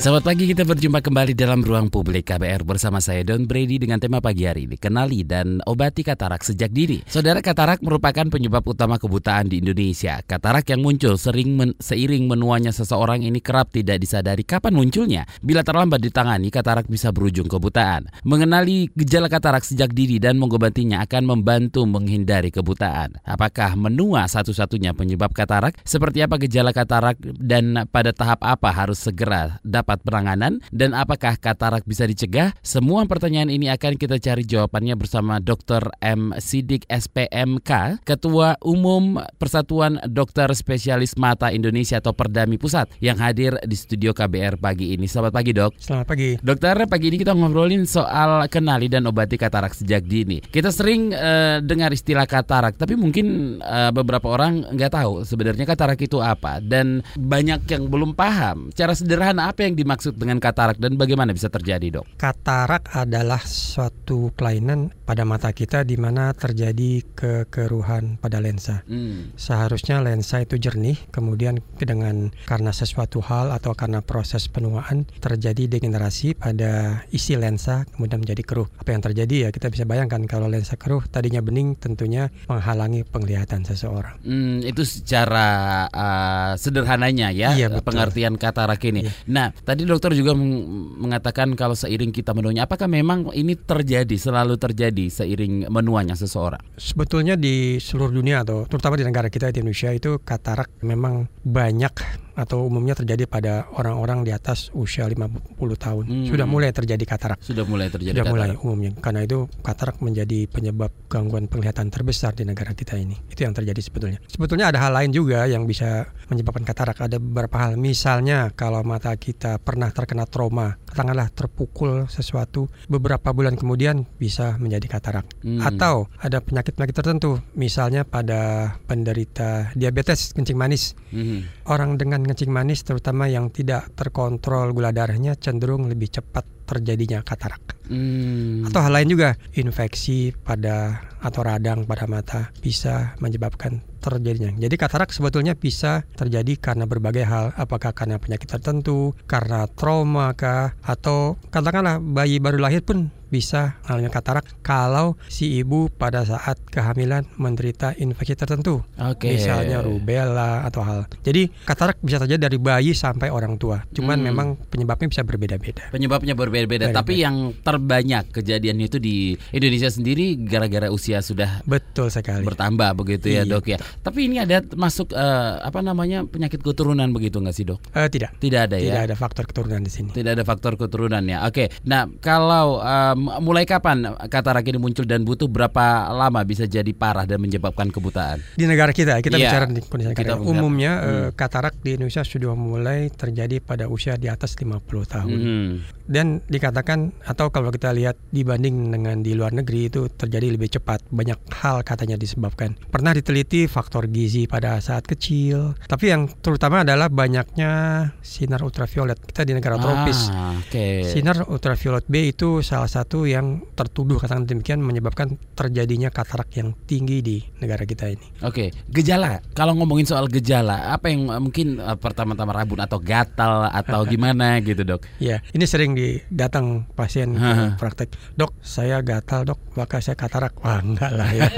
Selamat pagi, kita berjumpa kembali dalam ruang publik KBR bersama saya Don Brady dengan tema pagi hari ini, kenali dan obati katarak sejak dini. Saudara katarak merupakan penyebab utama kebutaan di Indonesia. Katarak yang muncul sering men seiring menuanya seseorang ini kerap tidak disadari kapan munculnya. Bila terlambat ditangani, katarak bisa berujung kebutaan. Mengenali gejala katarak sejak dini dan mengobatinya akan membantu menghindari kebutaan. Apakah menua satu-satunya penyebab katarak? Seperti apa gejala katarak dan pada tahap apa harus segera dapat dapat penanganan dan apakah katarak bisa dicegah? Semua pertanyaan ini akan kita cari jawabannya bersama Dr. M. Sidik SPMK, Ketua Umum Persatuan Dokter Spesialis Mata Indonesia atau Perdami Pusat yang hadir di studio KBR pagi ini. Selamat pagi dok. Selamat pagi. Dokter, pagi ini kita ngobrolin soal kenali dan obati katarak sejak dini. Kita sering uh, dengar istilah katarak, tapi mungkin uh, beberapa orang nggak tahu sebenarnya katarak itu apa dan banyak yang belum paham. Cara sederhana apa yang dimaksud dengan katarak dan bagaimana bisa terjadi, Dok? Katarak adalah suatu kelainan pada mata kita di mana terjadi kekeruhan pada lensa. Hmm. Seharusnya lensa itu jernih, kemudian dengan karena sesuatu hal atau karena proses penuaan terjadi degenerasi pada isi lensa kemudian menjadi keruh. Apa yang terjadi ya kita bisa bayangkan kalau lensa keruh tadinya bening tentunya menghalangi penglihatan seseorang. Hmm, itu secara uh, sederhananya ya iya, pengertian katarak ini. Iya. Nah, Tadi dokter juga mengatakan kalau seiring kita menuanya, apakah memang ini terjadi selalu terjadi seiring menuanya seseorang? Sebetulnya di seluruh dunia atau terutama di negara kita di Indonesia itu katarak memang banyak atau umumnya terjadi pada orang-orang di atas usia 50 tahun. Hmm. Sudah mulai terjadi katarak. Sudah mulai terjadi Sudah katarak. mulai umumnya. Karena itu katarak menjadi penyebab gangguan penglihatan terbesar di negara kita ini. Itu yang terjadi sebetulnya. Sebetulnya ada hal lain juga yang bisa menyebabkan katarak. Ada beberapa hal. Misalnya kalau mata kita pernah terkena trauma, katakanlah terpukul sesuatu beberapa bulan kemudian bisa menjadi katarak. Hmm. Atau ada penyakit-penyakit tertentu, misalnya pada penderita diabetes kencing manis. Hmm. Orang dengan kencing manis terutama yang tidak terkontrol gula darahnya cenderung lebih cepat terjadinya katarak. Hmm. Atau hal lain juga, infeksi pada atau radang pada mata bisa menyebabkan terjadinya. Jadi katarak sebetulnya bisa terjadi karena berbagai hal, apakah karena penyakit tertentu, karena trauma kah, atau katakanlah bayi baru lahir pun bisa mengalami katarak kalau si ibu pada saat kehamilan menderita infeksi tertentu, okay. misalnya rubella atau hal. Jadi katarak bisa terjadi dari bayi sampai orang tua. Cuman hmm. memang penyebabnya bisa berbeda-beda. Penyebabnya berbeda-beda. Tapi yang terbanyak kejadian itu di Indonesia sendiri gara-gara usia sudah betul sekali bertambah begitu ya iya. dok ya. Tapi ini ada masuk uh, apa namanya penyakit keturunan begitu nggak sih dok? Uh, tidak. Tidak ada tidak ya. Tidak ada faktor keturunan di sini. Tidak ada faktor keturunan ya. Oke. Nah kalau um, mulai kapan katarak ini muncul dan butuh berapa lama bisa jadi parah dan menyebabkan kebutaan? Di negara kita, kita ya, bicara di kondisi kita umumnya hmm. uh, katarak di Indonesia sudah mulai terjadi pada usia di atas 50 tahun. Hmm. Dan dikatakan atau kalau kita lihat dibanding dengan di luar negeri itu terjadi lebih cepat. Banyak hal katanya disebabkan. Pernah diteliti faktor gizi pada saat kecil, tapi yang terutama adalah banyaknya sinar ultraviolet. Kita di negara tropis. Ah, okay. Sinar ultraviolet B itu salah satu yang tertuduh katakan demikian menyebabkan terjadinya katarak yang tinggi di negara kita ini. Oke, gejala. Kalau ngomongin soal gejala, apa yang mungkin uh, pertama-tama rabun atau gatal atau gimana gitu, Dok? Ya, ini sering didatang pasien praktek. Dok, saya gatal, Dok, maka saya katarak. Wah, enggak lah ya.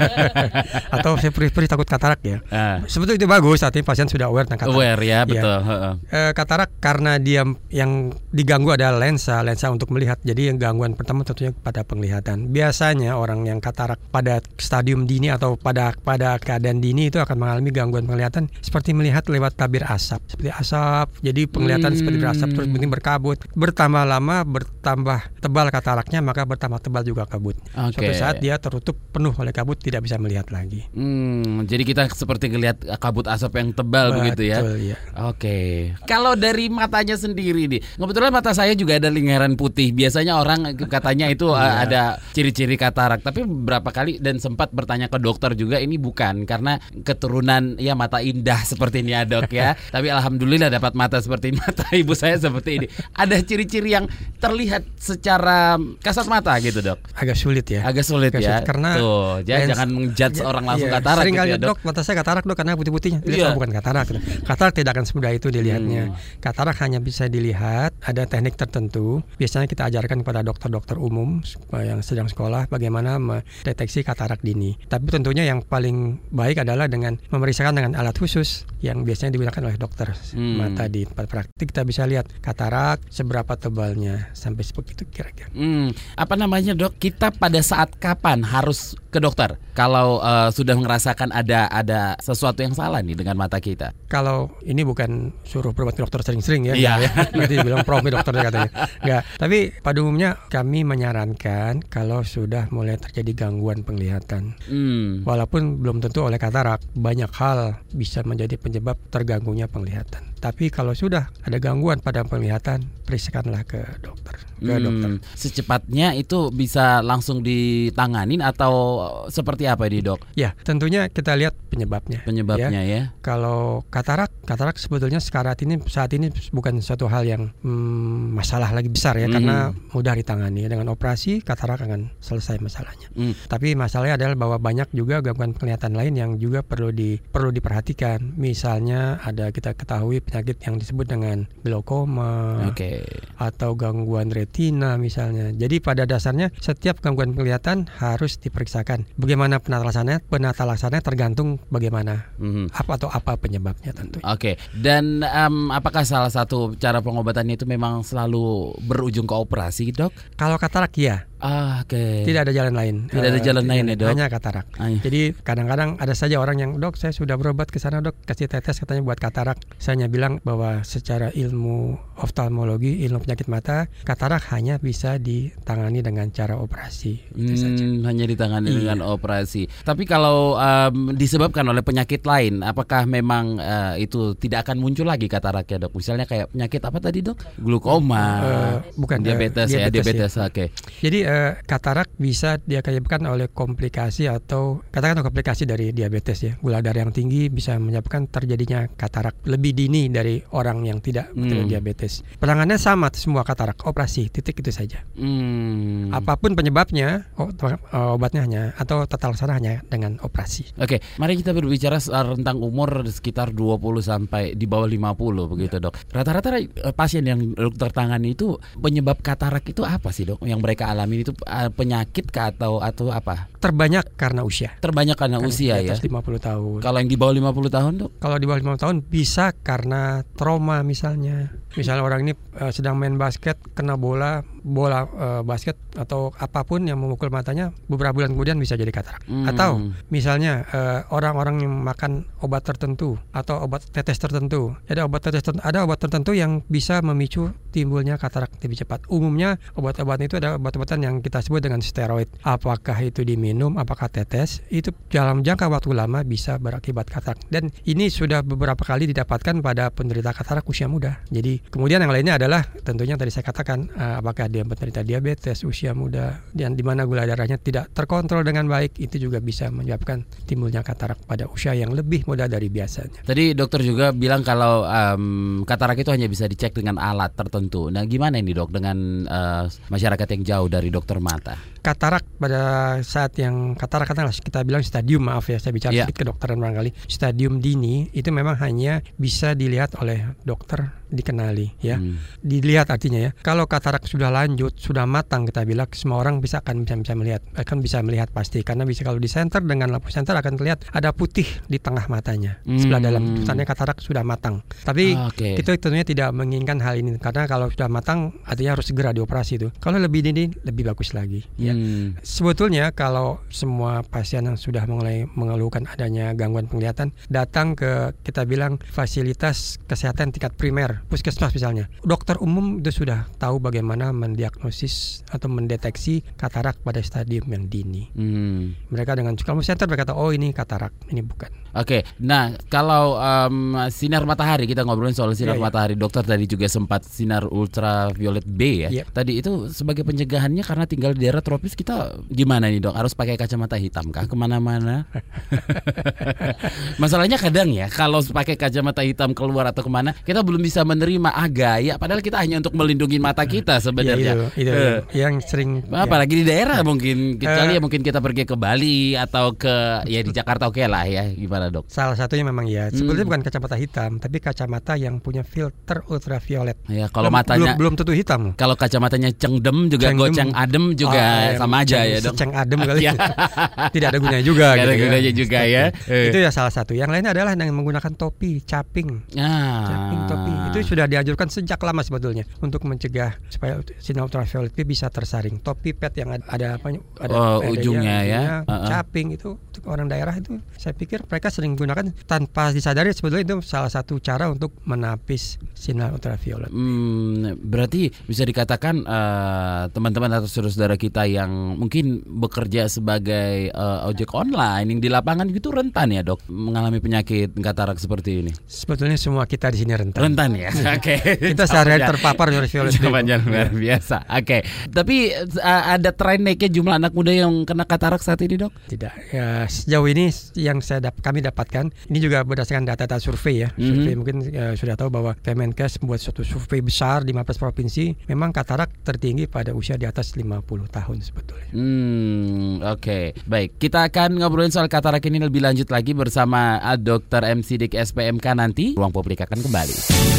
atau saya perih-perih takut katarak ya. Uh. Sebetulnya itu bagus, saat ini pasien sudah aware tentang katarak. Aware ya, iya. betul. Ya. Uh, katarak karena dia yang diganggu adalah lensa, lensa untuk melihat. Jadi yang gangguan pertama tentunya pada penglihatan. Biasanya orang yang katarak pada stadium dini atau pada pada keadaan dini itu akan mengalami gangguan penglihatan seperti melihat lewat tabir asap, seperti asap. Jadi penglihatan hmm. seperti berasap terus penting berkabut. Bertambah lama bertambah tebal kataraknya maka bertambah tebal juga kabut. Okay. Suatu saat dia tertutup penuh oleh kabut tidak bisa melihat lagi. Hmm, jadi kita seperti melihat kabut asap yang tebal Betul, begitu ya. ya. Oke. Okay. Kalau dari matanya sendiri nih, kebetulan mata saya juga ada lingkaran putih. Biasanya orang katanya itu. Iya. ada ciri-ciri katarak. Tapi berapa kali dan sempat bertanya ke dokter juga ini bukan karena keturunan ya mata indah seperti ini ya dok ya. Tapi alhamdulillah dapat mata seperti mata ibu saya seperti ini. Ada ciri-ciri yang terlihat secara kasat mata gitu dok. Agak sulit ya. Agak sulit Agak ya. Sulit karena tuh ya, jangan menjudge orang langsung iya, katarak sering gitu kali ya, dok. dok mata saya katarak dok karena putih-putihnya. Iya. bukan katarak. Katarak tidak akan semudah itu dilihatnya. Hmm. Katarak hanya bisa dilihat ada teknik tertentu. Biasanya kita ajarkan kepada dokter-dokter umum yang sedang sekolah bagaimana mendeteksi katarak dini. Tapi tentunya yang paling baik adalah dengan memeriksakan dengan alat khusus yang biasanya digunakan oleh dokter Hmm. mata di tempat praktik kita bisa lihat katarak seberapa tebalnya sampai sebegitu kira-kira. Hmm, apa namanya dok? Kita pada saat kapan harus ke dokter kalau eh, sudah merasakan ada ada sesuatu yang salah nih dengan mata kita? kalau ini bukan suruh berobat ke dokter sering-sering ya, Iya. Ya. Nanti dibilang prof nih dokternya katanya. Enggak. Tapi pada umumnya kami menyarankan kalau sudah mulai terjadi gangguan penglihatan. Hmm. Walaupun belum tentu oleh katarak, banyak hal bisa menjadi penyebab terganggunya penglihatan. Tapi kalau sudah ada gangguan pada penglihatan, periksakanlah ke dokter. Ke Hmm, dokter. Secepatnya itu bisa langsung ditanganin atau seperti apa ini dok? Ya, tentunya kita lihat penyebabnya. Penyebabnya ya? Kalau katarak, katarak sebetulnya sekarang ini saat ini bukan suatu hal yang hmm, masalah lagi besar ya, Hmm. karena mudah ditangani dengan operasi katarak akan selesai masalahnya. Hmm. Tapi masalahnya adalah bahwa banyak juga gangguan penglihatan lain yang juga perlu di perlu diperhatikan. Misalnya ada kita ketahui penyakit yang disebut dengan glaukoma Oke. atau gangguan retina misalnya. Jadi pada dasarnya setiap gangguan penglihatan harus diperiksakan. Bagaimana penata laksananya? Penata laksananya tergantung bagaimana Mhm. apa atau apa penyebabnya tentu. Oke, dan em, apakah salah satu cara pengobatannya itu memang selalu berujung ke operasi, dok? Kalau katarak ya, Ah, Oke. tidak ada jalan lain. Tidak ada Eh, jalan lain ya, Dok? Hanya katarak. Ah, iya. Jadi kadang-kadang ada saja orang yang dok saya sudah berobat ke sana dok kasih tetes katanya buat katarak. Saya hanya bilang bahwa secara ilmu oftalmologi ilmu penyakit mata katarak hanya bisa ditangani dengan cara operasi. Itu saja. Hmm, hanya ditangani Iya. dengan operasi. Tapi kalau em, disebabkan oleh penyakit lain, apakah memang eh, itu tidak akan muncul lagi kataraknya dok? Misalnya kayak penyakit apa tadi dok? Glukoma, Eh, bukan, eh, diabetes, ya, diabetes, diabetes. Oke. Jadi eh, katarak bisa diakibatkan oleh komplikasi atau katakan komplikasi dari diabetes ya. Gula darah yang tinggi bisa menyebabkan terjadinya katarak lebih dini dari orang yang tidak Hmm. diabetes. Penanganannya sama semua katarak, operasi, titik itu saja. Hmm. Apa pun penyebabnya, o- eh, obatnya hanya atau tata laksana hanya dengan operasi. Oke, mari kita berbicara soal rentang umur sekitar 20 sampai di bawah 50 begitu, Dok. Rata-rata eh, pasien yang dokter tangani itu penyebab katarak itu apa sih, Dok? Yang mereka alami itu eh, penyakit kah atau atau apa? Terbanyak karena usia. Terbanyak karena Kan usia di ya. atas 50 tahun. Kalau yang di bawah 50 tahun, Dok? Kalau di bawah 50 tahun bisa karena trauma misalnya. Misalnya orang ini eh, sedang main basket kena bola, bola eh, basket atau apa pun yang memukul matanya beberapa bulan kemudian bisa jadi katarak. Hmm. Atau misalnya orang-orang yang makan obat tertentu atau obat tetes tertentu. Ada obat tetes tertentu, ada obat tertentu yang bisa memicu timbulnya katarak lebih cepat. Umumnya obat-obat itu ada obat-obatan yang kita sebut dengan steroid. Apakah itu diminum, apakah tetes, itu dalam jangka waktu lama bisa berakibat katarak. Dan ini sudah beberapa kali didapatkan pada penderita katarak usia muda. Jadi kemudian yang lainnya adalah tentunya tadi saya katakan eh, apakah dia penderita diabetes usia muda dan di mana gula darahnya tidak terkontrol dengan baik itu juga bisa menyebabkan timbulnya katarak pada usia yang lebih muda dari biasanya. Tadi dokter juga bilang kalau em, katarak itu hanya bisa dicek dengan alat tertentu. Nah, gimana ini dok dengan eh, masyarakat yang jauh dari dokter mata? Katarak pada saat yang katarak katakanlah kita bilang stadium maaf ya saya bicara Iya. sedikit kedokteran barangkali stadium dini itu memang hanya bisa dilihat oleh dokter dikenali ya. Hmm. dilihat artinya ya. Kalau katarak sudah lanjut sudah matang kita bilang semua orang bisa akan bisa bisa melihat akan bisa melihat pasti. Karena bisa kalau di center dengan lampu center akan terlihat ada putih di tengah matanya. Sebelah Hmm. dalam tandanya katarak sudah matang. Tapi Ah, Oke. itu tentunya tidak menginginkan hal ini. Karena kalau sudah matang artinya harus segera dioperasi itu. Kalau lebih dini lebih bagus lagi ya. Hmm. Sebetulnya kalau semua pasien yang sudah mulai mengeluhkan adanya gangguan penglihatan datang ke kita bilang fasilitas kesehatan tingkat primer, puskesmas misalnya. Dokter umum itu sudah tahu bagaimana mendiagnosis atau mendeteksi katarak pada stadium yang dini. Hmm. Mereka dengan kalau center mereka tahu oh ini katarak, ini bukan. Oke, nah kalau em, sinar matahari kita ngobrolin soal sinar Iya, iya. matahari, dokter tadi juga sempat sinar ultraviolet B ya. Iya. Tadi itu sebagai pencegahannya karena tinggal di daerah tropis kita gimana nih dok? Harus pakai kacamata hitam kah ke mana-mana? Masalahnya kadang ya kalau pakai kacamata hitam keluar atau ke mana kita belum bisa menerima ah gaya, padahal kita hanya untuk melindungi mata kita Ya, sebenarnya. itu, itu Eh. yang sering ya. Apalagi di daerah mungkin kecuali Eh. ya mungkin kita pergi ke Bali atau ke ya di Jakarta oke lah ya gimana salah dok? Salah satunya memang ya. Sebetulnya Hmm. bukan kacamata hitam, tapi kacamata yang punya filter ultraviolet. Ya kalau Belum- matanya belum, belum tentu hitam kalau kacamatanya cengdem juga Cengdem. goceng adem juga Oh, eh, sama aja ceng- ya dok. seceng adem kali. Ya. Tidak ada gunanya juga. Ada gitu ya. gunanya juga ya. Eh. Itu ya salah satu. Yang lainnya adalah yang menggunakan topi, caping. Ah. Caping topi itu sudah dianjurkan sejak lama sebetulnya untuk mencegah supaya sinar ultraviolet itu bisa tersaring. Topi pet yang ada, ada apa? Ada Oh, ada ujungnya ya. ujungnya, Uh-uh. Caping itu untuk orang daerah itu saya pikir mereka sering gunakan tanpa disadari sebetulnya itu salah satu cara untuk menapis sinar ultraviolet. Hmm, berarti bisa dikatakan eh, teman-teman atau saudara-saudara kita yang mungkin bekerja sebagai eh, ojek online yang di lapangan itu rentan ya dok mengalami penyakit katarak seperti ini. Sebetulnya semua kita di sini rentan. Rentan ya. Oke. Kita sehari-hari terpapar ultraviolet. Jawabannya luar biasa. Oke. Tapi eh, ada tren naiknya jumlah anak muda yang kena katarak saat ini dok? Tidak. Ya, sejauh ini yang saya dap- kami dapatkan ini juga berdasarkan data-data survei ya. Mhm. Survei mungkin eh, sudah tahu bahwa Kemenkes membuat suatu survei besar di 15 provinsi. Memang katarak tertinggi pada usia di atas 50 tahun sebetulnya. Hmm, oke. Baik, kita akan ngobrolin soal katarak ini lebih lanjut lagi bersama uh, Dr. M. Sidik SPMK nanti. Ruang publik akan kembali.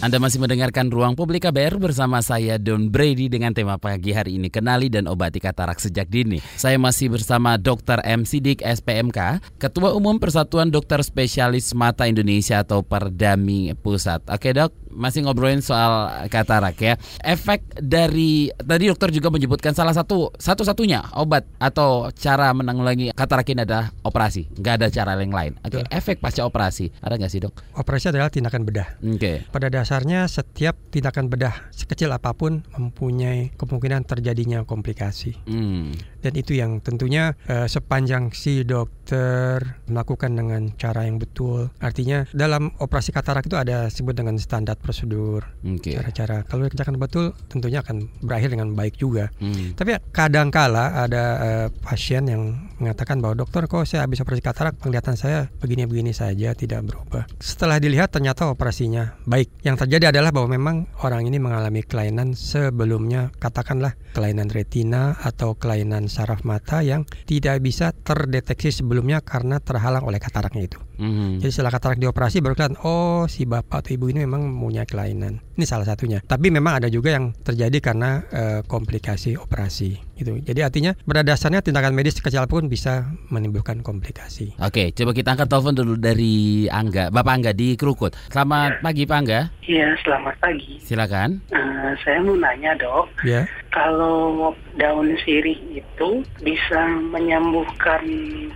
Anda masih mendengarkan Ruang Publik KBR bersama saya Don Brady dengan tema pagi hari ini Kenali dan Obati Katarak Sejak Dini. Saya masih bersama Dr. M. Sidik SPMK, Ketua Umum Persatuan Dokter Spesialis Mata Indonesia atau Perdami Pusat. Oke dok, masih ngobrolin soal katarak ya. Efek dari tadi dokter juga menyebutkan salah satu satu-satunya obat atau cara menanggulangi katarak ini adalah operasi. Nggak ada cara yang lain. Oke, efek pasca operasi ada nggak sih dok? Operasi adalah tindakan bedah. Oke. Pada dasarnya setiap tindakan bedah sekecil apa pun mempunyai kemungkinan terjadinya komplikasi. Hmm. Dan itu yang tentunya eh, sepanjang si dokter melakukan dengan cara yang betul. Artinya dalam operasi katarak itu ada sebut dengan standar prosedur, Oke. cara-cara. Kalau dikerjakan betul tentunya akan berakhir dengan baik juga. Hmm. Tapi kadangkala ada eh, pasien yang mengatakan bahwa dokter kok saya habis operasi katarak penglihatan saya begini-begini saja tidak berubah. Setelah dilihat ternyata operasinya baik. Yang terjadi adalah bahwa memang orang ini mengalami kelainan sebelumnya katakanlah kelainan retina atau kelainan saraf mata yang tidak bisa terdeteksi sebelumnya karena terhalang oleh kataraknya itu. Mhm. Jadi setelah katarak dioperasi baru kelihatan oh si bapak atau ibu ini memang mempunyai kelainan. Ini salah satunya. Tapi memang ada juga yang terjadi karena eh, komplikasi operasi gitu. Jadi artinya pada dasarnya tindakan medis kecil pun bisa menimbulkan komplikasi. Oke, coba kita angkat telepon dulu dari Angga, Bapak Angga di Krukut. Selamat pagi Pak Angga, Iya, selamat pagi. silakan. Eh, saya mau nanya dok, Ya. kalau daun sirih itu bisa menyembuhkan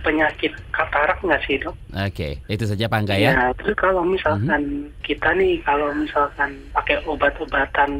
penyakit katarak nggak sih dok? Oke, itu saja Pak Angga ya. terus kalau misalkan kita nih, kalau misalkan pakai obat-obatan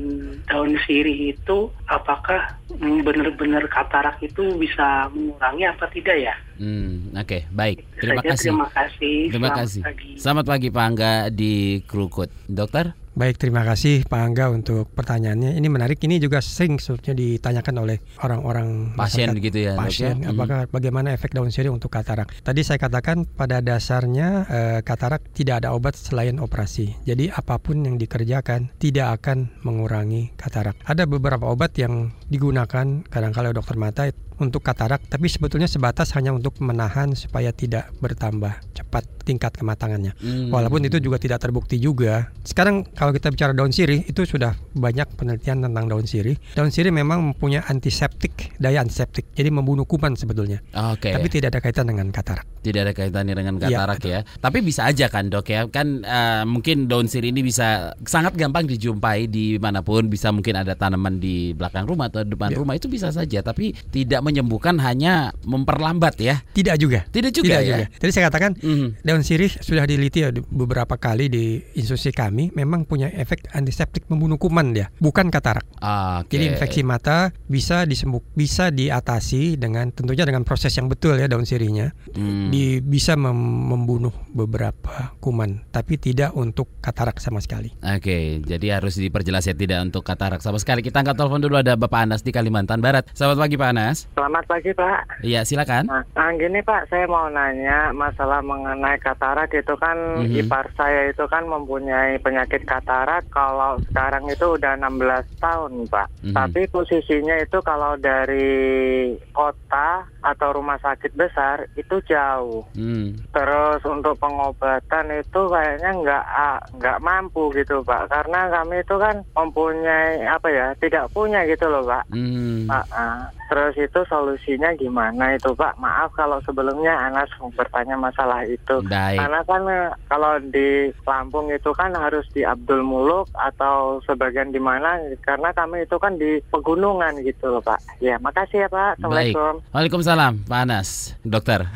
daun sirih itu, apakah benar-benar katarak itu bisa mengurangi apa tidak ya? Hmm, oke, baik. Terima Saja, kasih. Terima kasih. Terima Selamat kasih. pagi. Selamat pagi Pak Angga di Krukut. Dokter? Baik, terima kasih Pak Angga untuk pertanyaannya. Ini menarik. Ini juga sering sebetulnya ditanyakan oleh orang-orang Pasien gitu ya, dok ya? Pasien, Mhm. apakah bagaimana efek daun sirih untuk katarak? Tadi saya katakan pada dasarnya eh, katarak tidak ada obat selain operasi. Jadi apa pun yang dikerjakan tidak akan mengurangi katarak. Ada beberapa obat yang digunakan kadang-kala dokter mata untuk katarak, tapi sebetulnya sebatas hanya untuk menahan supaya tidak bertambah cepat tingkat kematangannya. Hmm. Walaupun itu juga tidak terbukti juga. Sekarang kalau kita bicara daun sirih itu sudah banyak penelitian tentang daun sirih. Daun sirih memang mempunyai antiseptik, daya antiseptik. Jadi membunuh kuman sebetulnya. Oke. Tapi tidak ada kaitan dengan katarak. Tidak ada kaitannya dengan Iya, katarak ya. Tapi bisa aja kan dok ya. Kan eh, mungkin daun sirih ini bisa sangat gampang dijumpai di mana pun. Bisa mungkin ada tanaman di belakang rumah atau depan Iya. rumah itu bisa saja. Tapi tidak menyembuhkan hanya memperlambat ya. Tidak juga. Tidak juga tidak ya. juga. Jadi saya katakan Mhm. daun sirih sudah diliti ya beberapa kali di institusi kami memang punya efek antiseptik membunuh kuman dia, bukan katarak. Oke. Jadi infeksi mata bisa disembuh bisa diatasi dengan tentunya dengan proses yang betul ya daun sirihnya. Hmm. Di bisa mem- membunuh beberapa kuman, tapi tidak untuk katarak sama sekali. Oke, jadi harus diperjelas ya tidak untuk katarak sama sekali. Kita angkat telepon dulu ada Bapak Anas di Kalimantan Barat. Selamat pagi Pak Anas. Selamat pagi Pak. Iya silakan. Nah, nah, gini Pak, saya mau nanya masalah mengenai katarak itu kan Mhm. ipar saya itu kan mempunyai penyakit katarak kalau sekarang itu udah 16 tahun Pak. Mhm. Tapi posisinya itu kalau dari kota atau rumah sakit besar itu jauh. Hmm. Terus untuk pengobatan itu kayaknya nggak ah, nggak mampu gitu Pak, karena kami itu kan mempunyai apa ya, tidak punya gitu loh Pak. Hmm. Ah, ah. Terus itu solusinya gimana itu Pak? Maaf kalau sebelumnya Anas bertanya masalah itu. Baik. Karena kan eh, kalau di Lampung itu kan harus di Abdul Muluk atau sebagian di mana karena kami itu kan di pegunungan gitu loh Pak. Ya makasih ya Pak. Baik. Assalamualaikum. Waalaikumsalam, Pak Anas, dokter.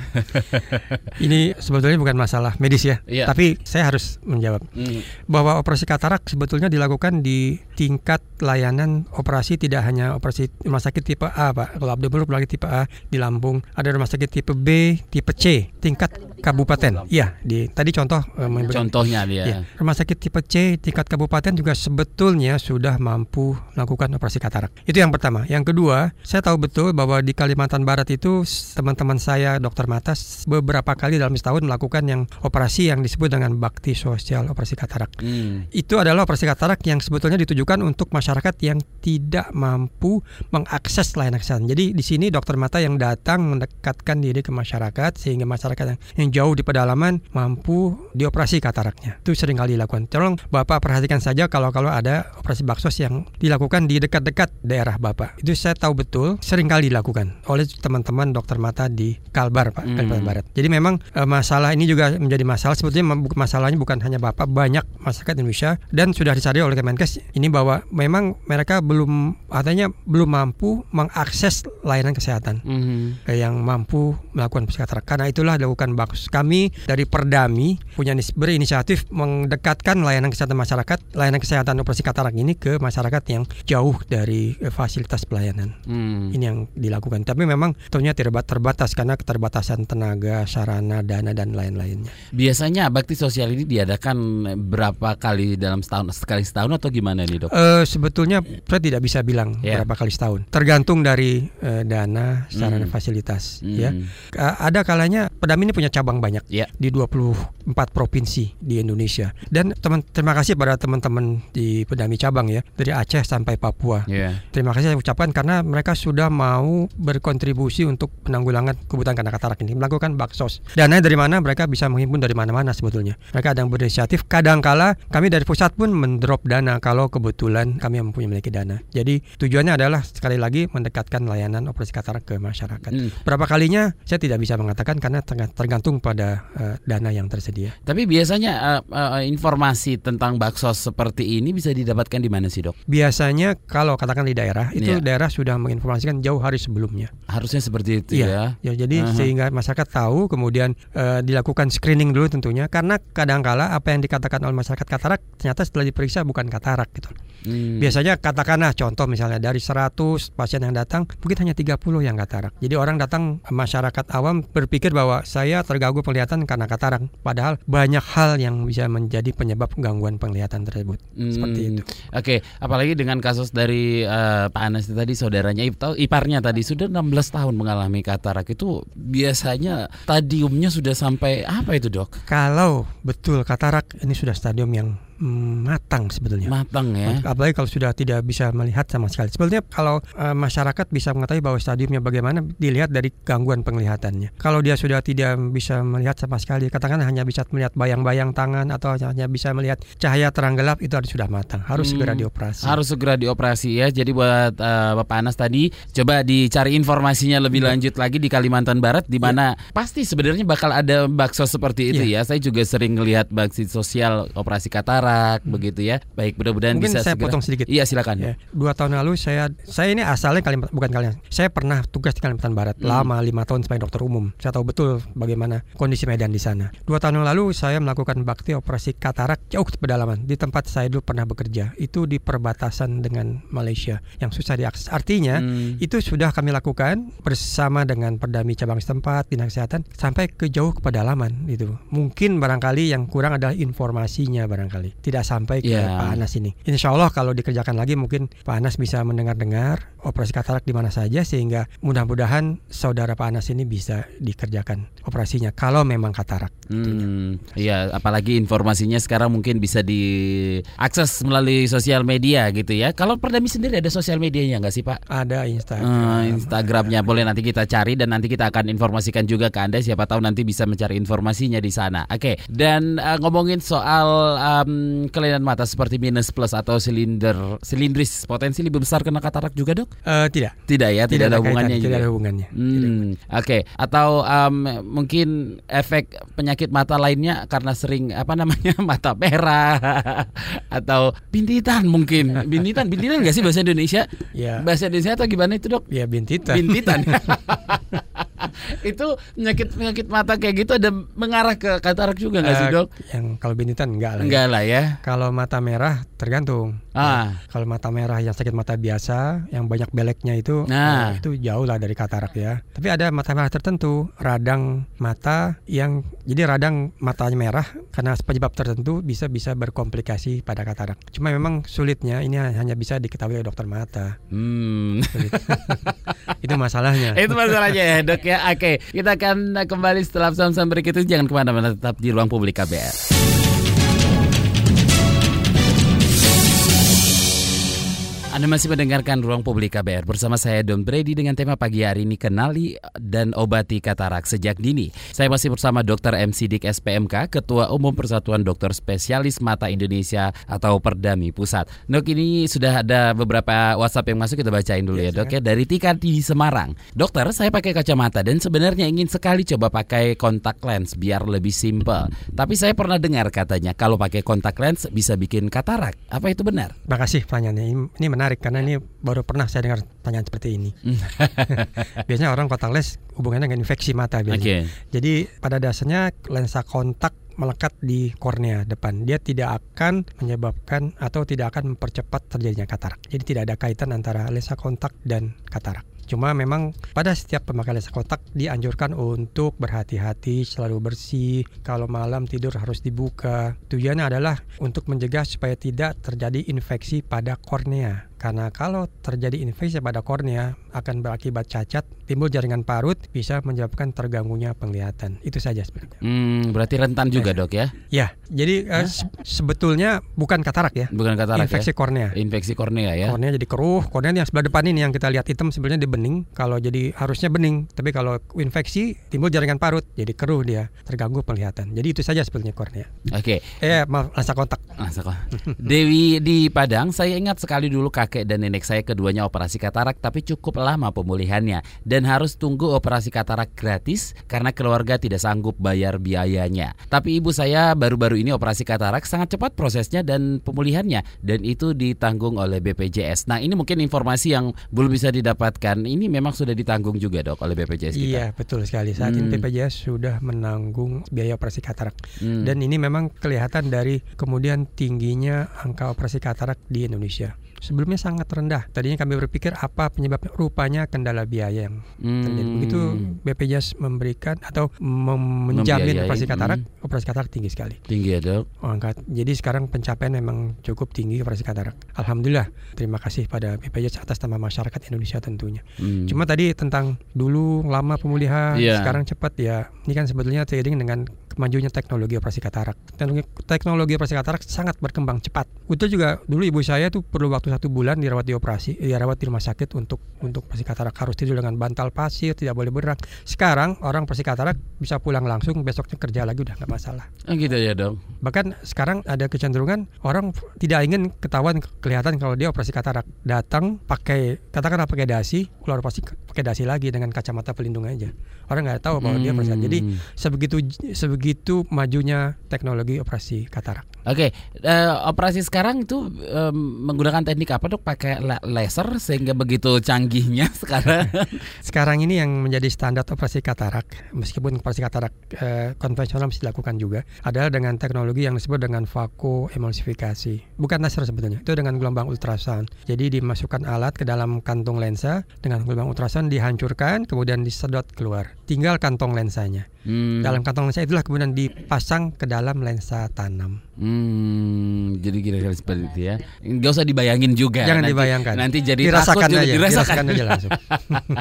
Ini sebetulnya bukan masalah medis ya, Iya. tapi saya harus menjawab Hmm. bahwa operasi katarak sebetulnya dilakukan di tingkat layanan operasi tidak hanya operasi rumah sakit tipe A, Pak. Kalau Abdul Muluk lagi tipe A di Lampung, ada rumah sakit tipe B, tipe C, tingkat kabupaten. Iya, di tadi contoh eh, Contohnya dia. Iya. Rumah sakit tipe C tingkat kabupaten juga sebetulnya sudah mampu melakukan operasi katarak. Itu yang pertama. Yang kedua, saya tahu betul bahwa di Kalimantan Barat itu teman-teman saya dokter mata beberapa kali dalam setahun melakukan yang operasi yang disebut dengan bakti sosial operasi katarak. Hmm. Itu adalah operasi katarak yang sebetulnya ditujukan untuk masyarakat yang tidak mampu mengakses layanan kesehatan. Jadi di sini dokter mata yang datang mendekatkan diri ke masyarakat sehingga masyarakat yang, yang jauh di pedalaman mampu dioperasi kataraknya. Itu sering kali dilakukan. Tolong Bapak perhatikan saja kalau-kalau ada operasi baksos yang dilakukan di dekat-dekat daerah Bapak. Itu saya tahu betul sering kali dilakukan oleh teman-teman dokter mata di Kalbar Pak, Hmm. Kalimantan Barat. Jadi memang eh, masalah ini juga menjadi masalah sebetulnya masalahnya bukan hanya Bapak, banyak masyarakat Indonesia dan sudah disadari oleh Kemenkes ini bahwa memang mereka belum artinya belum mampu mengakses layanan kesehatan Hmm. eh, yang mampu melakukan psikiater. Karena itulah dilakukan bagus. Kami dari Perdami punya nis- berinisiatif mendekatkan layanan kesehatan masyarakat, layanan kesehatan operasi katarak ini ke masyarakat yang jauh dari eh, fasilitas pelayanan. Hmm. Ini yang dilakukan. Tapi memang tentunya tidak terbatas karena keterbatasan tenaga, sarana, dana dan lain-lainnya. Biasanya bakti sosial ini diadakan berapa kali dalam setahun? Sekali setahun atau gimana nih dok? Eh, sebetulnya saya tidak bisa bilang Ya. berapa kali setahun. Tergantung dari eh, dana, sarana, Hmm. fasilitas. Hmm. Ya, Eh, ada kalanya Pedami ini punya cabang banyak Ya. di 24 provinsi di Indonesia. Dan teman terima kasih pada teman-teman di Pedami cabang ya dari Aceh sampai Papua. Ya. Terima kasih saya ucapkan karena mereka sudah mau berkontribusi untuk penanggulangan kebutuhan karena katarak ini melakukan baksos. Dana dari mana mereka bisa menghimpun dari mana-mana sebetulnya. Mereka ada yang berinisiatif. Kadangkala kami dari pusat pun mendrop dana kalau kebetulan kami mempunyai memiliki dana. Jadi tujuannya adalah sekali lagi mendekatkan layanan operasi katarak ke masyarakat. Hmm. Berapa kalinya saya tidak bisa mengatakan karena terga- tergantung pada eh, dana yang tersedia. Tapi biasanya eh, eh, informasi tentang baksos seperti ini bisa didapatkan di mana sih dok? Biasanya kalau katakan di daerah itu Iya. daerah sudah menginformasikan jauh hari sebelumnya. Harusnya seperti itu ya. Ya, jadi Aha. sehingga masyarakat tahu kemudian eh, dilakukan screening dulu tentunya karena kadangkala apa yang dikatakan oleh masyarakat katarak ternyata setelah diperiksa bukan katarak gitu. Hmm. Biasanya katakanlah contoh misalnya dari 100 pasien yang datang mungkin hanya 30 yang katarak. Jadi orang datang masyarakat awam berpikir bahwa saya terganggu penglihatan karena katarak padahal banyak hal yang bisa menjadi penyebab gangguan penglihatan tersebut. Seperti Hmm, itu. Oke, apalagi dengan kasus dari eh, Pak Anas tadi saudaranya ip- iparnya tadi sudah 16 tahun mengalami katarak itu biasanya stadiumnya sudah sampai apa itu dok? Kalau betul katarak ini sudah stadium yang matang sebetulnya. Matang ya. Apalagi kalau sudah tidak bisa melihat sama sekali. Sebetulnya kalau eh, masyarakat bisa mengetahui bahwa stadiumnya bagaimana dilihat dari gangguan penglihatannya. Kalau dia sudah tidak bisa melihat sama sekali, katakanlah hanya bisa melihat bayang-bayang tangan atau hanya bisa melihat cahaya terang gelap itu harus sudah matang, harus Hmm, segera dioperasi. Harus segera dioperasi ya. Jadi buat eh, Bapak Anas tadi coba dicari informasinya lebih Iya. lanjut lagi di Kalimantan Barat di mana pasti sebenarnya bakal ada bakso seperti itu Iya. ya. Saya juga sering melihat bakti sosial operasi katarak begitu ya. Baik mudah-mudahan Hmm. Bisa saya segera. potong sedikit. Iya silakan. Ya, dua tahun lalu saya saya ini asalnya Kalimantan bukan Kalimantan. Saya pernah tugas di Kalimantan Barat Hmm. lama lima tahun sebagai dokter umum. Saya tahu betul bagaimana kondisi medan di sana. Dua tahun lalu saya melakukan bakti operasi katarak jauh ke pedalaman di tempat saya dulu pernah bekerja. Itu di perbatasan dengan Malaysia yang susah diakses. Artinya Hmm. itu sudah kami lakukan bersama dengan perdami cabang setempat, dinas kesehatan sampai ke jauh ke pedalaman itu. Mungkin barangkali yang kurang adalah informasinya barangkali. Tidak sampai ke Iya. Pak Anas ini. Insya Allah kalau dikerjakan lagi mungkin Pak Anas bisa mendengar-dengar operasi katarak di mana saja sehingga mudah-mudahan saudara Pak Anas ini bisa dikerjakan operasinya kalau memang katarak. Hmm, iya, apalagi informasinya sekarang mungkin bisa diakses melalui sosial media gitu ya. Kalau Perdami sendiri ada sosial medianya nggak sih Pak? Ada Instagram. Eh, Instagramnya boleh nanti kita cari dan nanti kita akan informasikan juga ke Anda siapa tahu nanti bisa mencari informasinya di sana. Oke, dan eh, ngomongin soal em, kelainan mata seperti minus plus atau silinder silindris potensi lebih besar kena katarak juga dok? Eh, tidak. Tidak ya, tidak, ada kaitan, hubungannya juga. Tidak ada hubungannya. Hmm, oke. Atau em, mungkin efek penyakit mata lainnya karena sering apa namanya mata merah atau bintitan mungkin. Bintitan, bintitan nggak sih bahasa Indonesia? Ya, Bahasa Indonesia atau gimana itu dok? ya bintitan. Bintitan. itu penyakit penyakit mata kayak gitu ada mengarah ke katarak juga nggak sih Eh, dok? Yang kalau bintitan enggak lah. ya. Enggak lah ya. Kalau mata merah tergantung. Ah, Kalau mata merah yang sakit mata biasa, yang banyak beleknya itu, Nah. eh, itu jauh lah dari katarak ya. Tapi ada mata merah tertentu, radang mata yang jadi radang matanya merah karena penyebab tertentu bisa bisa berkomplikasi pada katarak. Cuma memang sulitnya ini hanya bisa diketahui oleh dokter mata. hmm. Itu masalahnya. Itu masalahnya ya dok ya. Oke, kita akan kembali setelah pesan-pesan berikut itu. Jangan ke mana-mana, tetap di ruang publik KBR. Anda masih mendengarkan Ruang Publik KBR bersama saya Don Brady dengan tema pagi hari ini kenali dan obati katarak sejak dini. Saya masih bersama Dr. M. Sidik SPMK, Ketua Umum Persatuan Dokter Spesialis Mata Indonesia atau Perdami Pusat. Dok ini sudah ada beberapa WhatsApp yang masuk kita bacain dulu ya Yes, dok ya dari Tika di Semarang. Dokter saya pakai kacamata dan sebenarnya ingin sekali coba pakai kontak lens biar lebih simple. Tapi saya pernah dengar katanya kalau pakai kontak lens bisa bikin katarak. Apa itu benar? Makasih pertanyaannya. Ini, ini menarik karena ini baru pernah saya dengar pertanyaan seperti ini. biasanya orang kontak lens hubungannya dengan infeksi mata biasanya. Jadi pada dasarnya lensa kontak melekat di kornea depan. Dia tidak akan menyebabkan atau tidak akan mempercepat terjadinya katarak. Jadi tidak ada kaitan antara lensa kontak dan katarak. Cuma memang pada setiap pemakaian lensa kontak dianjurkan untuk berhati-hati, selalu bersih. Kalau malam tidur harus dibuka. Tujuannya adalah untuk mencegah supaya tidak terjadi infeksi pada kornea. Karena kalau terjadi infeksi pada kornea akan berakibat cacat, timbul jaringan parut, bisa menyebabkan terganggunya penglihatan. Itu saja sebenarnya. Hmm, berarti rentan juga dok ya? Ya, jadi eh, se- sebetulnya bukan katarak ya, Bukan katarak infeksi ya? kornea. Infeksi kornea ya? Kornea jadi keruh, kornea yang sebelah depan ini yang kita lihat hitam sebenarnya dia bening. Kalau jadi harusnya bening, tapi kalau infeksi timbul jaringan parut, jadi keruh dia, terganggu penglihatan. Jadi itu saja sebetulnya kornea. Oke, Eh, maaf, lensa kontak. Ah, sekolah. Dewi di Padang, saya ingat sekali dulu kakek dan nenek saya keduanya operasi katarak tapi cukup lama pemulihannya dan harus tunggu operasi katarak gratis karena keluarga tidak sanggup bayar biayanya. Tapi ibu saya baru-baru ini operasi katarak sangat cepat prosesnya dan pemulihannya dan itu ditanggung oleh BPJS. Nah, ini mungkin informasi yang belum bisa didapatkan. Ini memang sudah ditanggung juga, Dok, oleh BPJS kita. Iya, betul sekali. Saat Hmm. ini BPJS sudah menanggung biaya operasi katarak. Hmm. Dan ini memang kelihatan dari kemudian tingginya angka operasi katarak di Indonesia. Sebelumnya sangat rendah. Tadinya kami berpikir apa penyebabnya? Rupanya kendala biaya yang terjadi. Hmm. Begitu BPJS memberikan atau mem- menjamin Membiayai, operasi katarak, hmm. operasi katarak tinggi sekali. tinggi ya, Dok. Oh, angka. Jadi sekarang pencapaian memang cukup tinggi operasi katarak. Alhamdulillah. Terima kasih pada BPJS atas nama masyarakat Indonesia tentunya. Hmm. Cuma tadi tentang dulu lama pemulihan, Iya. sekarang cepat ya. Ini kan sebetulnya seiring dengan kemajunya teknologi operasi katarak. Teknologi, teknologi operasi katarak sangat berkembang cepat. Itu juga dulu ibu saya tuh perlu waktu satu bulan dirawat di operasi, dirawat di rumah sakit untuk untuk operasi katarak harus tidur dengan bantal pasir, tidak boleh bergerak. Sekarang orang operasi katarak bisa pulang langsung, besoknya kerja lagi udah nggak masalah. Oh, gitu ya, Dok. Bahkan sekarang ada kecenderungan orang tidak ingin ketahuan kelihatan kalau dia operasi katarak. Datang pakai katakanlah pakai dasi, keluar operasi pakai dasi lagi dengan kacamata pelindung aja. Orang nggak tahu bahwa dia operasi. Hmm. Jadi sebegitu sebegitu majunya teknologi operasi katarak. Oke, eh, operasi sekarang itu em, menggunakan teknik apa dok? Pakai la- laser sehingga begitu canggihnya sekarang. Sekarang ini yang menjadi standar operasi katarak, meskipun operasi katarak eh, konvensional mesti dilakukan juga, adalah dengan teknologi yang disebut dengan vakoemulsifikasi. Bukan laser sebetulnya, itu dengan gelombang ultrasound. Jadi dimasukkan alat ke dalam kantung lensa, dengan gelombang ultrasound dihancurkan, kemudian disedot keluar. Tinggal kantong lensanya. Hmm, Dalam kantong lensa itulah kemudian dipasang ke dalam lensa tanam. Hmm, jadi kira-kira seperti itu ya. Gak usah dibayangin juga. Jangan nanti, dibayangkan. Nanti jadi dirasakan takut juga, aja, dirasakan. dirasakan aja langsung.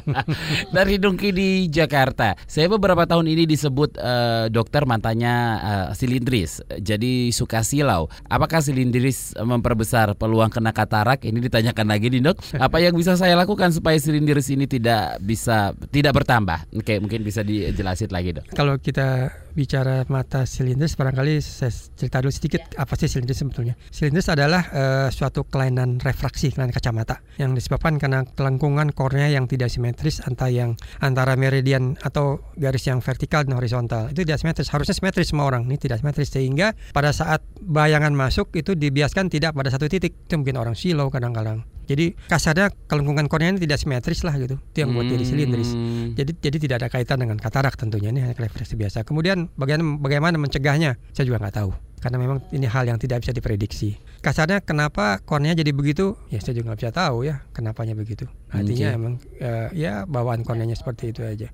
Dari Dungki di Jakarta, saya beberapa tahun ini disebut eh, dokter matanya eh, silindris, jadi suka silau. Apakah silindris memperbesar peluang kena katarak? Ini ditanyakan lagi nih dok. Apa yang bisa saya lakukan supaya silindris ini tidak bisa tidak bertambah? Oke, mungkin bisa dijelasin lagi dok. Kalau kita bicara mata silindris, barangkali saya cerita dulu sedikit apa sih silindris sebetulnya. Silindris adalah eh, suatu kelainan refraksi, kelainan kacamata yang disebabkan karena kelengkungan kornea yang tidak simetris antara yang antara meridian atau garis yang vertikal dan horizontal. Itu tidak simetris. Harusnya simetris semua orang. Ini tidak simetris sehingga pada saat bayangan masuk itu dibiaskan tidak pada satu titik. Itu mungkin orang silau kadang-kadang. Jadi kasarnya kelengkungan kornea ini tidak simetris lah gitu. Itu yang buat jadi silindris. Hmm. Jadi jadi tidak ada kaitan dengan katarak tentunya ini hanya refleksi biasa. Kemudian bagaimana bagaimana mencegahnya? Saya juga nggak tahu karena memang ini hal yang tidak bisa diprediksi. Kasarnya kenapa kornea jadi begitu? Ya saya juga nggak bisa tahu ya kenapanya begitu. Artinya Oke. emang eh, ya bawaan korneanya seperti itu aja.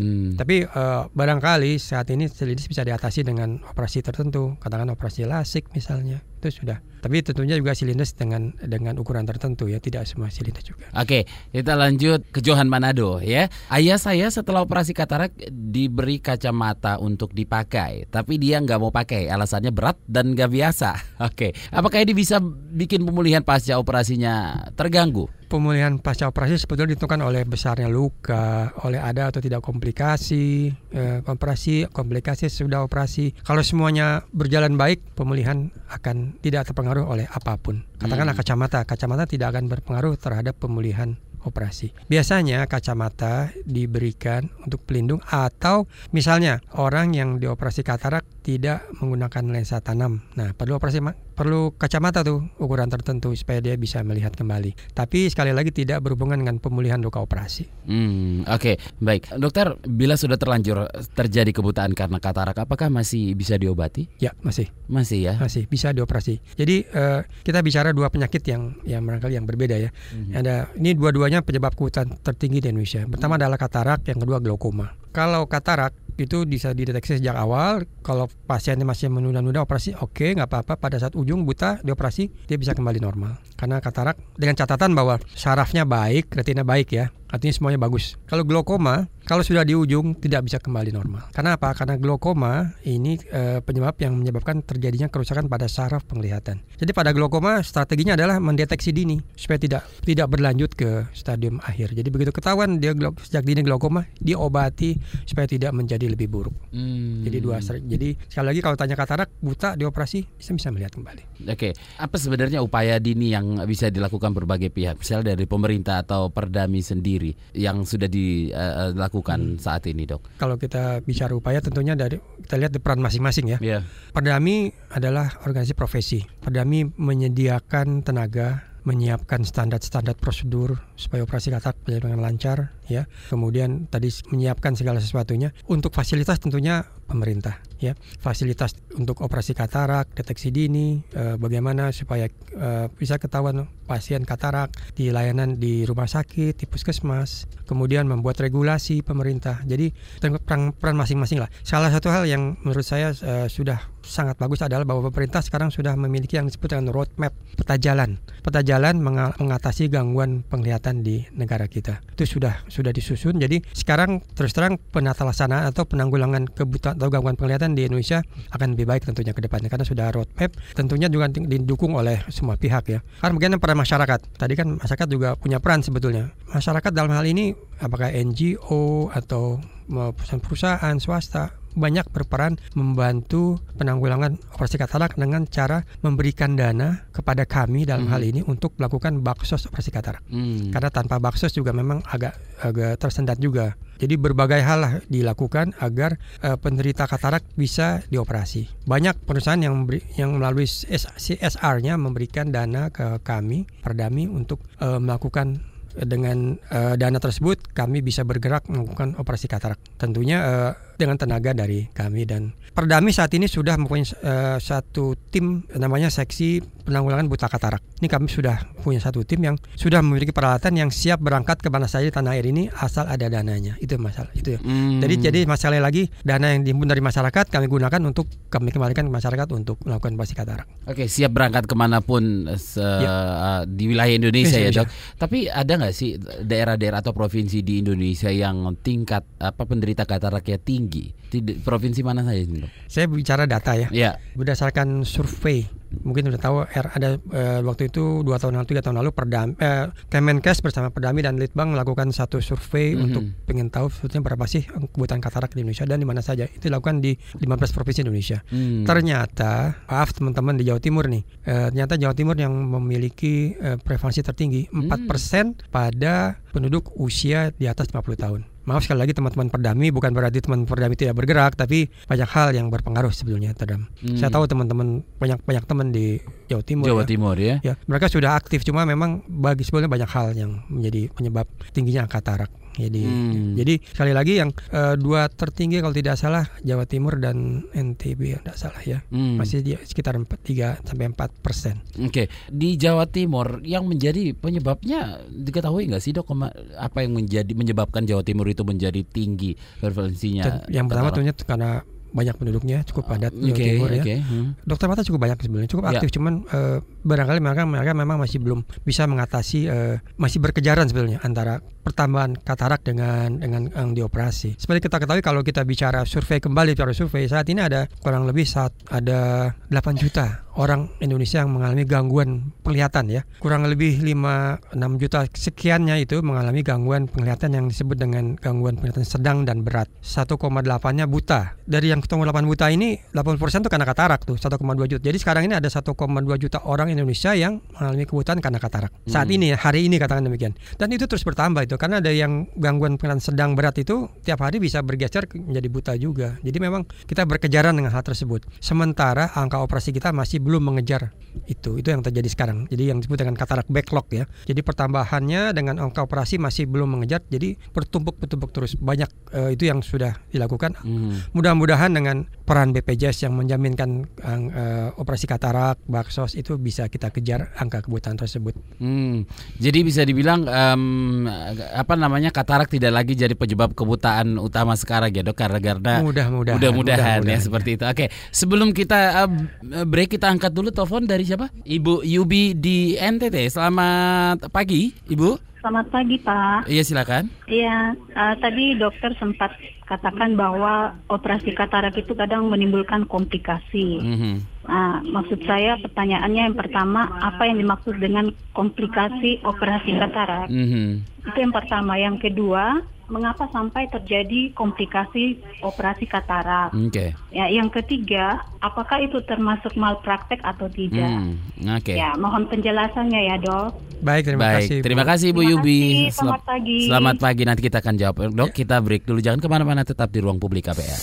Hmm. Tapi eh, barangkali saat ini silindris bisa diatasi dengan operasi tertentu, katakan operasi lasik misalnya. Itu sudah. Tapi tentunya juga silindris dengan dengan ukuran tertentu ya, tidak semua silindris juga. Oke, kita lanjut ke Johan Manado ya. Ayah saya setelah operasi katarak diberi kacamata untuk dipakai, tapi dia nggak mau pakai, alasannya berat dan nggak biasa. Oke, apakah ini bisa bikin pemulihan pasca operasinya terganggu? Pemulihan pasca operasi sebetulnya ditentukan oleh besarnya luka, oleh ada atau tidak komplikasi, eh, operasi, komplikasi sudah operasi. Kalau semuanya berjalan baik, pemulihan akan tidak terpengaruh oleh apa pun. Katakanlah Hmm. kacamata, kacamata tidak akan berpengaruh terhadap pemulihan operasi. Biasanya kacamata diberikan untuk pelindung atau misalnya orang yang dioperasi katarak tidak menggunakan lensa tanam. Nah, perlu operasi perlu kacamata tuh ukuran tertentu supaya dia bisa melihat kembali. Tapi sekali lagi tidak berhubungan dengan pemulihan luka operasi. Hmm, oke, baik. Dokter, bila sudah terlanjur terjadi kebutaan karena katarak, apakah masih bisa diobati? Ya, masih Masih ya. masih bisa dioperasi. Jadi eh, kita bicara dua penyakit yang yang barangkali yang berbeda ya. Ada ini dua-duanya penyebab kebutaan tertinggi di Indonesia. Pertama adalah katarak, yang kedua glaukoma. Kalau katarak itu bisa dideteksi sejak awal. Kalau pasiennya masih menunda-nunda operasi, oke nggak apa-apa. Pada saat ujung buta dioperasi, dia bisa kembali normal. Karena katarak dengan catatan bahwa sarafnya baik, retina baik ya. Artinya semuanya bagus. Kalau glaukoma, kalau sudah di ujung tidak bisa kembali normal. Karena apa? Karena glaukoma ini eh, penyebab yang menyebabkan terjadinya kerusakan pada saraf penglihatan. Jadi pada glaukoma strateginya adalah mendeteksi dini supaya tidak tidak berlanjut ke stadium akhir. Jadi begitu ketahuan dia glau- sejak dini glaukoma, diobati supaya tidak menjadi lebih buruk. Hmm. Jadi dua jadi sekali lagi kalau tanya katarak buta dioperasi bisa bisa melihat kembali. Oke, apa sebenarnya upaya dini yang bisa dilakukan berbagai pihak, misalnya dari pemerintah atau Perdami sendiri yang sudah dilakukan saat ini, dok? Kalau kita bicara upaya tentunya dari kita lihat di peran masing-masing ya. Iya. Perdami adalah organisasi profesi. Perdami menyediakan tenaga, menyiapkan standar-standar prosedur supaya operasi katarak berjalan dengan lancar, ya. Kemudian tadi menyiapkan segala sesuatunya. Untuk fasilitas tentunya pemerintah, ya. Fasilitas untuk operasi katarak, deteksi dini, eh, bagaimana supaya eh, bisa ketahuan pasien katarak di layanan di rumah sakit, di puskesmas. Kemudian membuat regulasi pemerintah. Jadi peran, peran masing-masing lah. Salah satu hal yang menurut saya eh, sudah sangat bagus adalah bahwa pemerintah sekarang sudah memiliki yang disebut dengan roadmap peta jalan peta jalan menga- mengatasi gangguan penglihatan di negara kita. Itu sudah sudah disusun. Jadi sekarang terus terang penata laksanaan atau penanggulangan kebutuhan atau gangguan penglihatan di Indonesia akan lebih baik tentunya ke depannya karena sudah roadmap tentunya juga di- didukung oleh semua pihak ya. Karena bagaimana peran masyarakat. Tadi kan masyarakat juga punya peran sebetulnya. Masyarakat dalam hal ini apakah NGO atau mau perusahaan-perusahaan swasta banyak berperan membantu penanggulangan operasi katarak dengan cara memberikan dana kepada kami dalam Mhm. hal ini untuk melakukan baksos operasi katarak. Hmm. Karena tanpa baksos juga memang agak agak tersendat juga. Jadi berbagai hal lah dilakukan agar eh, penderita katarak bisa dioperasi. Banyak perusahaan yang memberi, yang melalui CSR-nya memberikan dana ke kami Perdami untuk eh, melakukan dengan eh, dana tersebut kami bisa bergerak melakukan operasi katarak. Tentunya eh, dengan tenaga dari kami dan Perdami saat ini sudah mempunyai uh, satu tim namanya seksi penanggulangan buta katarak. Ini kami sudah punya satu tim yang sudah memiliki peralatan yang siap berangkat ke mana saja di tanah air ini asal ada dananya. Itu masalah itu. Ya. Hmm. Jadi jadi masalah lagi dana yang dihimpun dari masyarakat kami gunakan untuk kami kembalikan ke masyarakat untuk melakukan operasi katarak. Oke, siap berangkat ke mana pun se ya. uh, di wilayah Indonesia ya, ya dok. Tapi ada nggak sih daerah-daerah atau provinsi di Indonesia yang tingkat apa penderita kataraknya tinggi? Di provinsi mana saja ini? Saya bicara data ya. Ya. Berdasarkan survei mungkin sudah tahu ada uh, waktu itu dua tahun lalu tiga tahun lalu Perdam uh, Kemenkes bersama Perdami dan Litbang melakukan satu survei mm -hmm. untuk pengen tahu sebetulnya berapa sih kebutuhan katarak di Indonesia dan di mana saja itu dilakukan di 15 provinsi Indonesia mm. ternyata maaf teman-teman di Jawa Timur nih uh, ternyata Jawa Timur yang memiliki uh, prevalensi tertinggi empat persen pada penduduk usia di atas 50 tahun maaf sekali lagi teman-teman perdami bukan berarti teman perdami tidak bergerak tapi banyak hal yang berpengaruh sebetulnya terhadap hmm. saya tahu teman-teman banyak banyak teman di Jawa Timur Jawa ya. Timur ya ya mereka sudah aktif cuma memang bagi sebetulnya banyak hal yang menjadi penyebab tingginya angka tarak jadi hmm. jadi sekali lagi yang uh, dua tertinggi kalau tidak salah Jawa Timur dan NTB tidak salah ya hmm. masih di sekitar 4, 3 sampai empat persen. Oke okay. di Jawa Timur yang menjadi penyebabnya diketahui nggak sih dok apa yang menjadi menyebabkan Jawa Timur itu menjadi tinggi prevalensinya? Yang pertama tentunya karena banyak penduduknya cukup padat Jawa okay, Timur ya. Okay. Hmm. Dokter mata cukup banyak sebenarnya, cukup ya. aktif. Ya. Cuman uh, barangkali mereka mereka memang masih belum bisa mengatasi uh, masih berkejaran sebetulnya antara pertambahan katarak dengan dengan yang dioperasi. Seperti kita ketahui kalau kita bicara survei kembali bicara survei saat ini ada kurang lebih saat ada 8 juta orang Indonesia yang mengalami gangguan penglihatan ya. Kurang lebih 5 6 juta sekiannya itu mengalami gangguan penglihatan yang disebut dengan gangguan penglihatan sedang dan berat. 1,8-nya buta. Dari yang ketemu 8 buta ini 80% itu karena katarak tuh 1,2 juta. Jadi sekarang ini ada 1,2 juta orang Indonesia yang mengalami kebutaan karena katarak. Saat hmm. ini hari ini katakan demikian. Dan itu terus bertambah itu karena ada yang gangguan penglihatan sedang berat itu tiap hari bisa bergeser menjadi buta juga. Jadi memang kita berkejaran dengan hal tersebut. Sementara angka operasi kita masih belum mengejar itu. Itu yang terjadi sekarang. Jadi yang disebut dengan katarak backlog ya. Jadi pertambahannya dengan angka operasi masih belum mengejar. Jadi bertumpuk-tumpuk terus. Banyak uh, itu yang sudah dilakukan. Hmm. Mudah-mudahan dengan peran BPJS yang menjaminkan uh, operasi katarak, baksos itu bisa kita kejar angka kebutaan tersebut. Hmm. Jadi bisa dibilang um, apa namanya katarak tidak lagi jadi penyebab kebutaan utama sekarang ya dok karena karena mudah-mudahan mudah-mudahan ya seperti itu. Oke, sebelum kita uh, break kita angkat dulu telepon dari siapa? Ibu Yubi di NTT. Selamat pagi, Ibu. Selamat pagi, Pak. Iya, silakan. Iya, uh, tadi dokter sempat katakan bahwa operasi katarak itu kadang menimbulkan komplikasi. Mm -hmm. Nah, maksud saya pertanyaannya yang pertama, apa yang dimaksud dengan komplikasi operasi katarak? Mm -hmm. Itu yang pertama. Yang kedua, mengapa sampai terjadi komplikasi operasi katarak. Okay. Ya, yang ketiga, apakah itu termasuk malpraktek atau tidak? Hmm, Oke. Okay. Ya, mohon penjelasannya ya, Dok. Baik, terima Baik, kasih. Terima kasih Bu Yubi. Kasih, selamat pagi. Selamat pagi. Nanti kita akan jawab. Dok, kita break dulu. Jangan ke mana-mana, tetap di ruang publik KPR.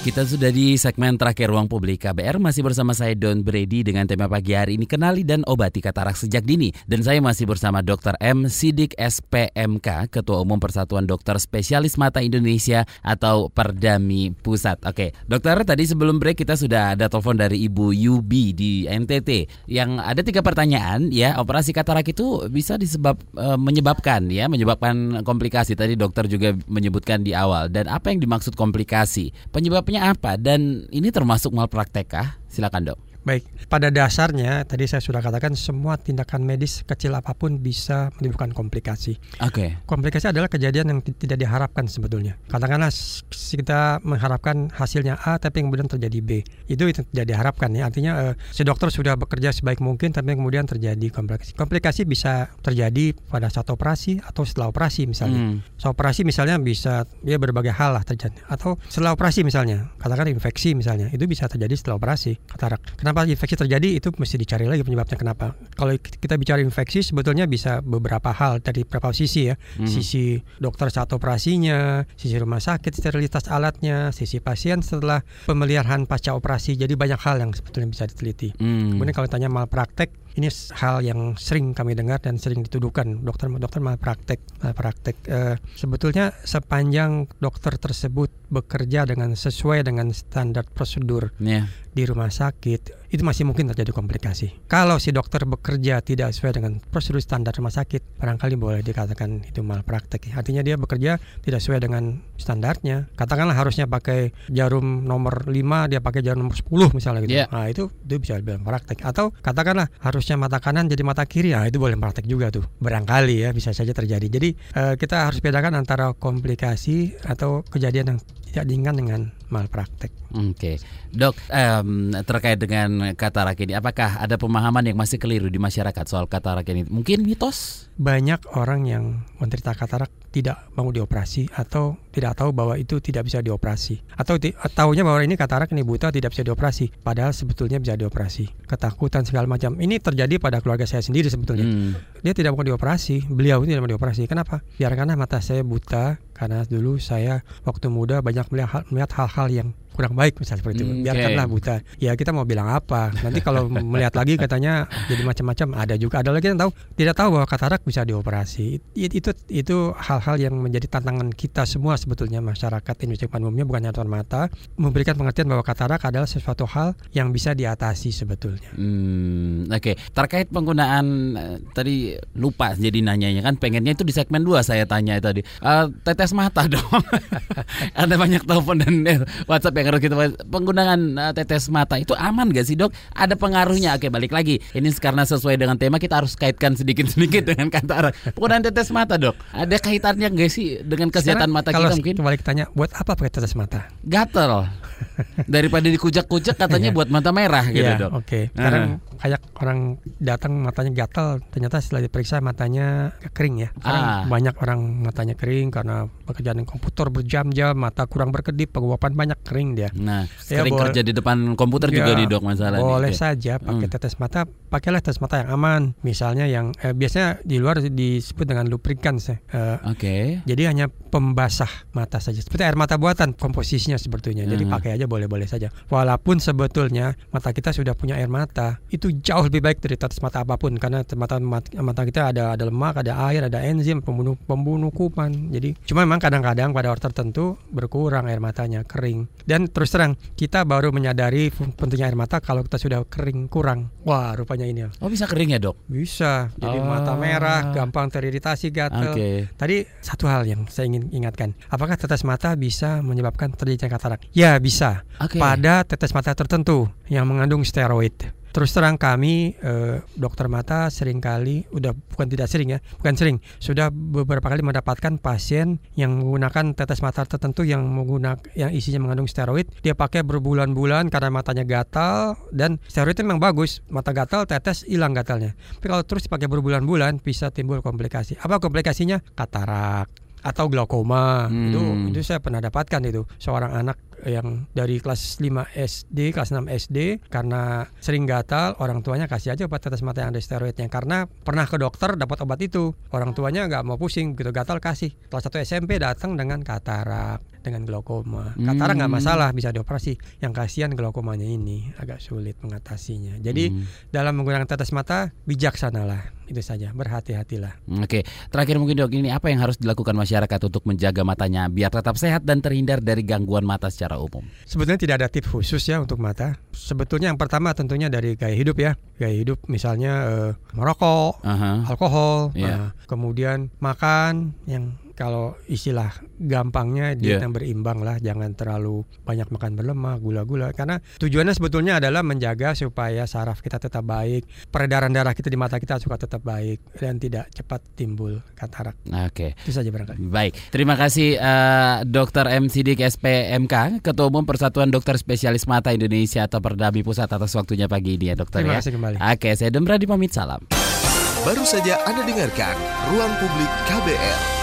Kita sudah di segmen terakhir Ruang Publik KBR masih bersama saya Don Brady dengan tema pagi hari ini kenali dan obati katarak sejak dini. Dan saya masih bersama Dr. M. Sidik SPMK Ketua Umum Persatuan Dokter Spesialis Mata Indonesia atau Perdami Pusat. Oke, dokter tadi sebelum break kita sudah ada telepon dari Ibu Yubi di NTT yang ada tiga pertanyaan ya operasi katarak itu bisa disebab e, menyebabkan ya menyebabkan komplikasi. Tadi dokter juga menyebutkan di awal. Dan apa yang dimaksud komplikasi? Penyebab penyebabnya apa dan ini termasuk malpraktek kah? Silakan dok. Baik, pada dasarnya tadi saya sudah katakan semua tindakan medis kecil apa pun bisa menimbulkan komplikasi. Oke. Okay. Komplikasi adalah kejadian yang tidak diharapkan sebetulnya. Katakanlah kita mengharapkan hasilnya A tapi kemudian terjadi B. Itu itu tidak diharapkan ya. Artinya uh, si dokter sudah bekerja sebaik mungkin tapi kemudian terjadi komplikasi. Komplikasi bisa terjadi pada saat operasi atau setelah operasi misalnya. Hmm. Setelah operasi misalnya bisa dia ya berbagai hal lah terjadi atau setelah operasi misalnya, katakan infeksi misalnya, itu bisa terjadi setelah operasi katarak. Kenapa kenapa infeksi terjadi itu mesti dicari lagi penyebabnya kenapa. Kalau kita bicara infeksi sebetulnya bisa beberapa hal dari beberapa sisi ya. Hmm. Sisi dokter saat operasinya, sisi rumah sakit sterilitas alatnya, sisi pasien setelah pemeliharaan pasca operasi. Jadi banyak hal yang sebetulnya bisa diteliti. Hmm. Kemudian kalau tanya malpraktek ini hal yang sering kami dengar dan sering dituduhkan dokter-dokter malpraktek malpraktek uh, sebetulnya sepanjang dokter tersebut bekerja dengan sesuai dengan standar prosedur yeah. di rumah sakit itu masih mungkin terjadi komplikasi. Kalau si dokter bekerja tidak sesuai dengan prosedur standar rumah sakit, barangkali boleh dikatakan itu malpraktek. Artinya dia bekerja tidak sesuai dengan standarnya. Katakanlah harusnya pakai jarum nomor 5, dia pakai jarum nomor 10 misalnya gitu. Yeah. Nah, itu itu bisa dibilang praktek. Atau katakanlah harusnya mata kanan jadi mata kiri, nah itu boleh praktek juga tuh. Barangkali ya bisa saja terjadi. Jadi eh, kita harus bedakan antara komplikasi atau kejadian yang tidak diinginkan dengan malpraktek. Oke, okay. dok um, terkait dengan katarak ini, apakah ada pemahaman yang masih keliru di masyarakat soal katarak ini? Mungkin mitos? Banyak orang yang menderita katarak tidak mau dioperasi atau tidak tahu bahwa itu tidak bisa dioperasi. Atau tahunya bahwa ini katarak ini buta tidak bisa dioperasi. Padahal sebetulnya bisa dioperasi. Ketakutan segala macam. Ini terjadi pada keluarga saya sendiri sebetulnya. Hmm. dia tidak mau dioperasi. Beliau tidak mau dioperasi. Kenapa? Biarkanlah mata saya buta karena dulu saya waktu muda banyak melihat hal-hal yang kurang baik misalnya seperti itu. Hmm, Biarkanlah okay. buta. Ya kita mau bilang apa? Nanti kalau melihat lagi katanya jadi macam-macam ada juga ada lagi yang tahu tidak tahu bahwa katarak bisa dioperasi. Itu itu itu hal-hal yang menjadi tantangan kita semua sebetulnya masyarakat Indonesia pada umumnya bukan hanya mata memberikan pengertian bahwa katarak adalah sesuatu hal yang bisa diatasi sebetulnya. Hmm, Oke, okay. terkait penggunaan uh, tadi lupa jadi nanyanya kan pengennya itu di segmen 2 saya tanya tadi. Uh, tetes mata dong. ada banyak telepon dan eh, WhatsApp yang harus kita penggunaan uh, tetes mata itu aman gak sih dok? Ada pengaruhnya? Oke balik lagi. Ini karena sesuai dengan tema kita harus kaitkan sedikit-sedikit dengan kata penggunaan tetes mata dok. Ada kaitannya gak sih dengan kesehatan Sekarang, mata kita mungkin? Kalau tanya buat apa pakai tetes mata? Gatel. Daripada dikucek-kucek katanya iya. buat mata merah gitu ya, dok. Oke. Okay. Sekarang uh. kayak orang datang matanya gatal, ternyata setelah diperiksa matanya kering ya. Sekarang ah. banyak orang matanya kering karena pekerjaan komputer berjam-jam, mata kurang berkedip, penguapan banyak kering dia. Nah, ya, sering kerja di depan komputer ya, juga di dok masalah Boleh nih, saja pakai hmm. tetes mata, pakailah tetes mata yang aman. Misalnya yang eh, biasanya di luar disebut dengan lubricants. Eh, Oke. Okay. Jadi hanya pembasah mata saja. Seperti air mata buatan komposisinya sebetulnya. Jadi hmm. pakai aja boleh-boleh saja. Walaupun sebetulnya mata kita sudah punya air mata, itu jauh lebih baik dari tetes mata apa pun karena mata mata kita ada ada lemak, ada air, ada enzim pembunuh pembunuh kuman. Jadi cuma memang kadang-kadang pada orang tertentu berkurang air matanya, kering. Dan terus terang kita baru menyadari pentingnya air mata kalau kita sudah kering kurang. Wah, rupanya ini. Oh, bisa kering ya, Dok? Bisa. Jadi oh. mata merah, gampang teriritasi, gatal. Okay. Tadi satu hal yang saya ingin ingatkan. Apakah tetes mata bisa menyebabkan terjadinya katarak? Ya, bisa. Okay. Pada tetes mata tertentu yang mengandung steroid. Terus terang kami eh, dokter mata sering kali udah bukan tidak sering ya, bukan sering, sudah beberapa kali mendapatkan pasien yang menggunakan tetes mata tertentu yang menggunakan yang isinya mengandung steroid, dia pakai berbulan-bulan karena matanya gatal dan steroid itu memang bagus, mata gatal tetes hilang gatalnya. Tapi kalau terus dipakai berbulan-bulan bisa timbul komplikasi. Apa komplikasinya? Katarak atau glaukoma. Hmm. Itu itu saya pernah dapatkan itu seorang anak yang dari kelas 5 SD, kelas 6 SD karena sering gatal, orang tuanya kasih aja obat tetes mata yang ada steroidnya karena pernah ke dokter dapat obat itu. Orang tuanya nggak mau pusing, begitu gatal kasih. Kelas 1 SMP datang dengan katarak dengan glaukoma. Katarak nggak hmm. masalah bisa dioperasi. Yang kasihan glaukomanya ini agak sulit mengatasinya. Jadi hmm. dalam menggunakan tetes mata bijaksanalah itu saja berhati-hatilah. Oke, terakhir mungkin dok ini apa yang harus dilakukan masyarakat untuk menjaga matanya biar tetap sehat dan terhindar dari gangguan mata secara umum? Sebetulnya tidak ada tips khusus ya untuk mata. Sebetulnya yang pertama tentunya dari gaya hidup ya, gaya hidup misalnya uh, merokok, uh -huh. alkohol, yeah. uh, kemudian makan yang kalau istilah gampangnya diet yeah. yang berimbang lah, jangan terlalu banyak makan berlemak, gula-gula. Karena tujuannya sebetulnya adalah menjaga supaya saraf kita tetap baik, peredaran darah kita di mata kita juga tetap baik dan tidak cepat timbul katarak. Oke. Okay. Itu saja barangkali. Baik, terima kasih uh, Dokter M Sidik SPMK, Ketua Umum Persatuan Dokter Spesialis Mata Indonesia atau Perdami Pusat atas waktunya pagi ini ya Dokter terima ya. kasih kembali. Oke, saya Demra di pamit salam. Baru saja Anda dengarkan Ruang Publik KBR.